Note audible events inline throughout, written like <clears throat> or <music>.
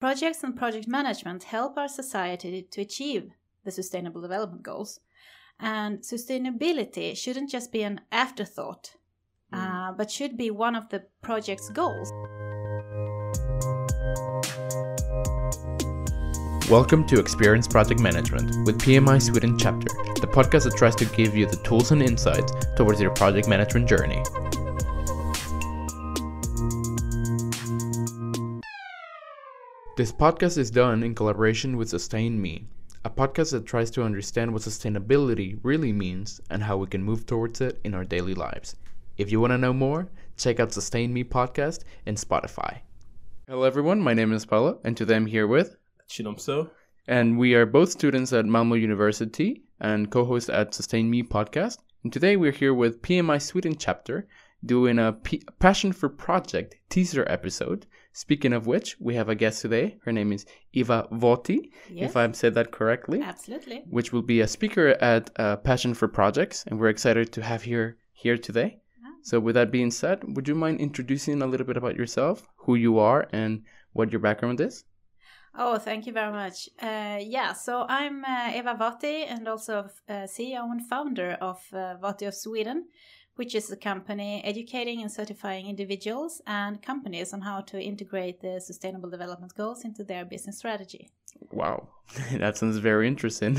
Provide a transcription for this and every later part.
Projects and project management help our society to achieve the Sustainable Development Goals. And sustainability shouldn't just be an afterthought, uh, but should be one of the project's goals. Welcome to Experience Project Management with PMI Sweden chapter, the podcast that tries to give you the tools and insights towards your project management journey. This podcast is done in collaboration with Sustain Me, a podcast that tries to understand what sustainability really means and how we can move towards it in our daily lives. If you want to know more, check out Sustain Me podcast and Spotify. Hello, everyone. My name is Paula, and today I'm here with, Chinomso. and we are both students at Malmo University and co-hosts at Sustain Me podcast. And today we're here with PMI Sweden chapter doing a P- Passion for Project teaser episode. Speaking of which, we have a guest today. Her name is Eva Voti, Yes. if I've said that correctly, Absolutely. which will be a speaker at uh, Passion for Projects, and we're excited to have her here today. So, with that being said, would you mind introducing a little bit about yourself, who you are, and what your background is? Oh, thank you very much. Uh, yeah, so I'm uh, Eva Vati and also uh, CEO and founder of uh, Vati of Sweden, which is a company educating and certifying individuals and companies on how to integrate the Sustainable Development Goals into their business strategy. Wow, <laughs> that sounds very interesting.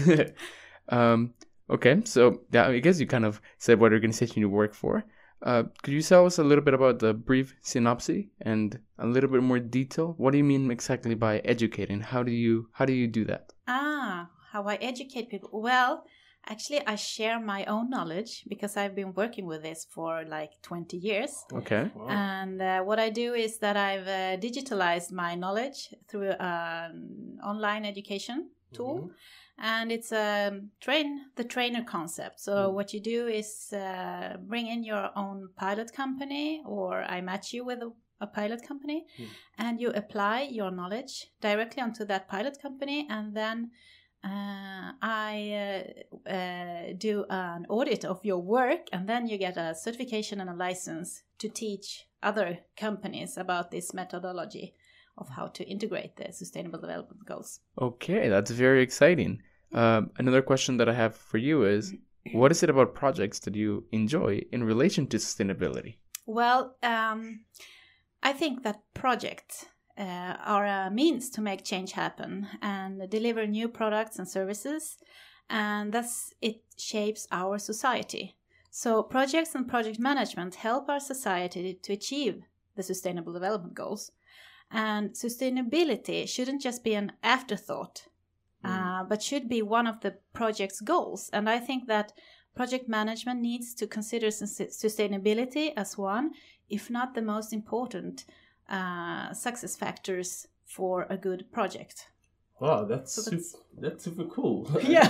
<laughs> um, okay, so yeah, I guess you kind of said what organization you work for. Uh, could you tell us a little bit about the brief synopsis and a little bit more detail? What do you mean exactly by educating? How do you how do you do that? Ah, how I educate people. Well, actually, I share my own knowledge because I've been working with this for like 20 years. Okay. Wow. And uh, what I do is that I've uh, digitalized my knowledge through an online education tool. And it's a train the trainer concept. So what you do is uh, bring in your own pilot company, or I match you with a, a pilot company, Mm. and you apply your knowledge directly onto that pilot company, and then uh, I uh, uh, do an audit of your work, and then you get a certification and a license to teach other companies about this methodology of how to integrate the Sustainable Development Goals. Okay, that's very exciting. Um, another question that I have for you is, what is it about projects that you enjoy in relation to sustainability? Well, um, I think that projects uh, are a means to make change happen and deliver new products and services, and thus it shapes our society. So, projects and project management help our society to achieve the Sustainable Development Goals. And sustainability shouldn't just be an afterthought, uh, but should be one of the project's goals. And I think that project management needs to consider sustainability as one, if not the most important, uh, success factors for a good project. Wow, that's, So super, that's- that's super cool. <laughs> <laughs> Yeah.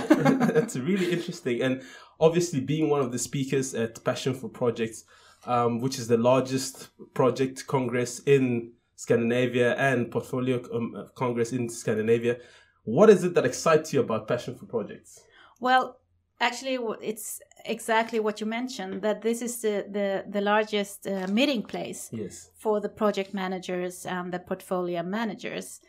that's really interesting. And obviously, being one of the speakers at Passion for Projects, um, which is the largest project congress in Scandinavia and portfolio um, uh, congress in Scandinavia, what is it that excites you about Passion for Projects? Well, actually, it's exactly what you mentioned that this is the, the, the largest uh, meeting place Yes. for the project managers and the portfolio managers.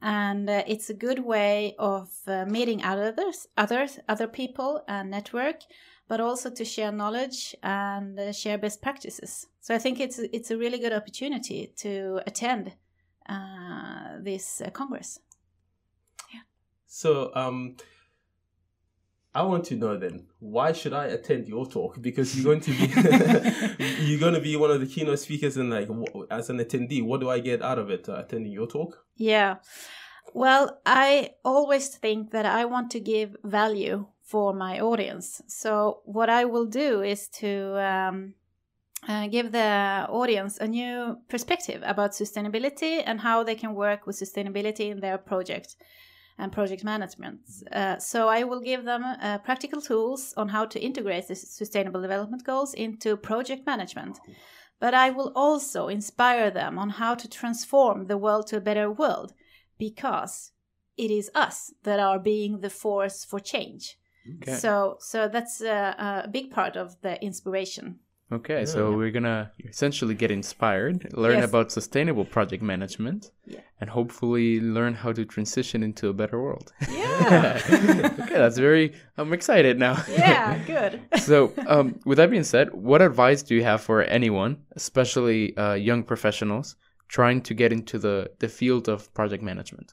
And uh, it's a good way of uh, meeting others, others, other people and network, but also to share knowledge and uh, share best practices. So I think it's it's a really good opportunity to attend uh, this uh, congress. Yeah. So, um, I want to know then, why should I attend your talk? Because you're going to be <laughs> <laughs> you're going to be one of the keynote speakers, and like as an attendee, what do I get out of it uh, attending your talk? Yeah. Well, I always think that I want to give value for my audience. So, what I will do is to um, uh, give the audience a new perspective about sustainability and how they can work with sustainability in their project and project management. Uh, so, I will give them uh, practical tools on how to integrate the sustainable development goals into project management. But I will also inspire them on how to transform the world to a better world because it is us that are being the force for change. Okay. So, so that's a, a big part of the inspiration. Okay, so we're gonna essentially get inspired, learn Yes. about sustainable project management, Yeah. and hopefully learn how to transition into a better world. <laughs> Yeah. <laughs> okay, that's very. I'm excited now. <laughs> yeah, good. so, um, with that being said, what advice do you have for anyone, especially uh, young professionals, trying to get into the the field of project management?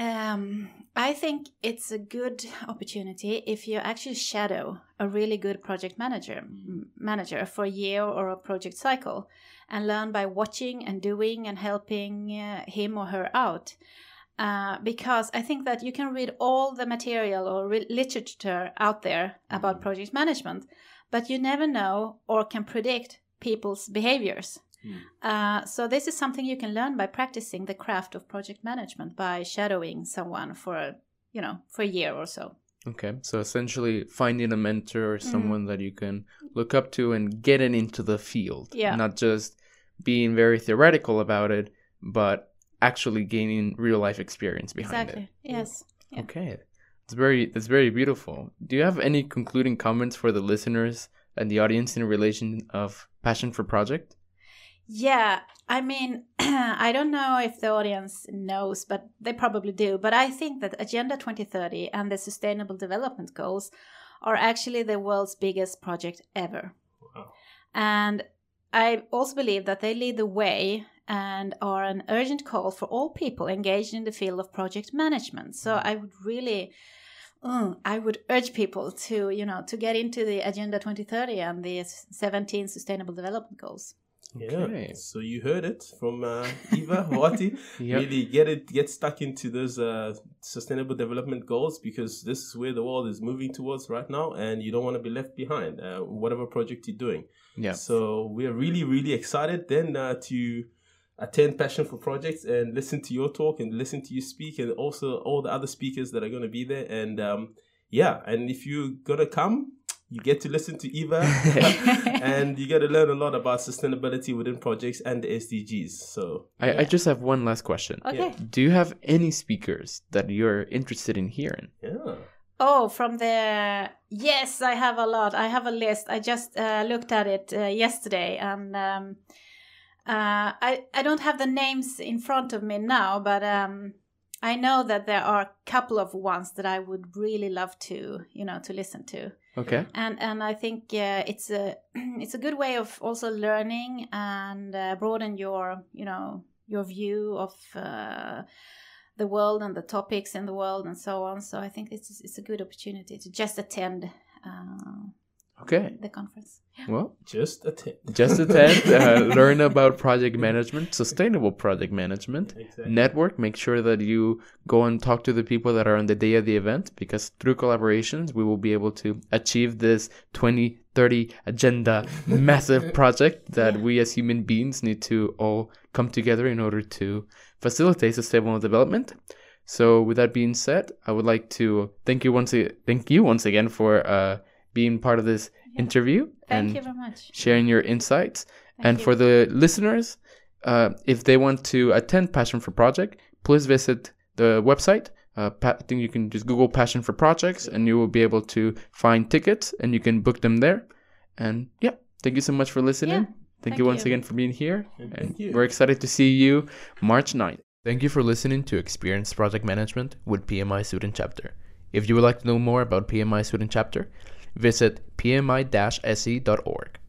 Um, I think it's a good opportunity if you actually shadow a really good project manager m- manager for a year or a project cycle, and learn by watching and doing and helping uh, him or her out. Uh, because I think that you can read all the material or re- literature out there about project management, but you never know or can predict people's behaviors. Uh, so this is something you can learn by practicing the craft of project management by shadowing someone for a, you know for a year or so. Okay, so essentially finding a mentor or Mm. someone that you can look up to and getting into the field. Yeah. Not just being very theoretical about it, but actually gaining real life experience behind exactly. it. Yes. Yeah. Okay. It's very it's very beautiful. Do you have any concluding comments for the listeners and the audience in relation of passion for project? Yeah, I mean, <clears throat> I don't know if the audience knows, but they probably do. But I think that Agenda 2030 and the Sustainable Development Goals are actually the world's biggest project ever. Wow. And I also believe that they lead the way and are an urgent call for all people engaged in the field of project management. So I would really. uh, I would urge people to, you know, to get into the Agenda 2030 and the 17 Sustainable Development Goals. Yeah. Okay. So you heard it from uh, Eva Wati. <laughs> Yep. Really get it, get stuck into those uh, sustainable development goals because this is where the world is moving towards right now, and you don't want to be left behind. Uh, whatever project you're doing. Yeah. So we're really, really excited then uh, to attend Passion for Projects and listen to your talk and listen to you speak, and also all the other speakers that are going to be there. And um, yeah, and if you're gonna come, you get to listen to Eva, <laughs> and you get to learn a lot about sustainability within projects and the SDGs. So I, I just have one last question. Okay. Do you have any speakers that you're interested in hearing? yeah, Oh, from the yes, I have a lot. I have a list. I just uh, looked at it uh, yesterday, and um, uh, I I don't have the names in front of me now, but um, I know that there are a couple of ones that I would really love to you know to listen to, Okay. and and I think uh, it's a <clears throat> it's a good way of also learning and uh, broaden your you know your view of. Uh, the world and the topics in the world and so on. So I think it's it's a good opportunity to just attend uh, Okay. the conference. Well, just attend. just attend, uh, <laughs> learn about project management, sustainable project management, Exactly. network. Make sure that you go and talk to the people that are on the day of the event because through collaborations, we will be able to achieve this 2030 agenda <laughs> massive project that Yeah. we as human beings need to all come together in order to facilitate sustainable development. So, with that being said, I would like to thank you once a- thank you once again for uh, being part of this Yeah. interview Thank and you very much. sharing your insights. Thank and you. for the listeners, uh, if they want to attend Passion for Project, please visit the website. Uh, I think you can just Google Passion for Projects and you will be able to find tickets and you can book them there. And yeah, thank you so much for listening. Yeah, Thank, thank you once you. again for being here. And And thank you. we're excited to see you March 9th. Thank you for listening to Experience Project Management with PMI Sweden Chapter. If you would like to know more about PMI Sweden Chapter, visit pmi-se.org.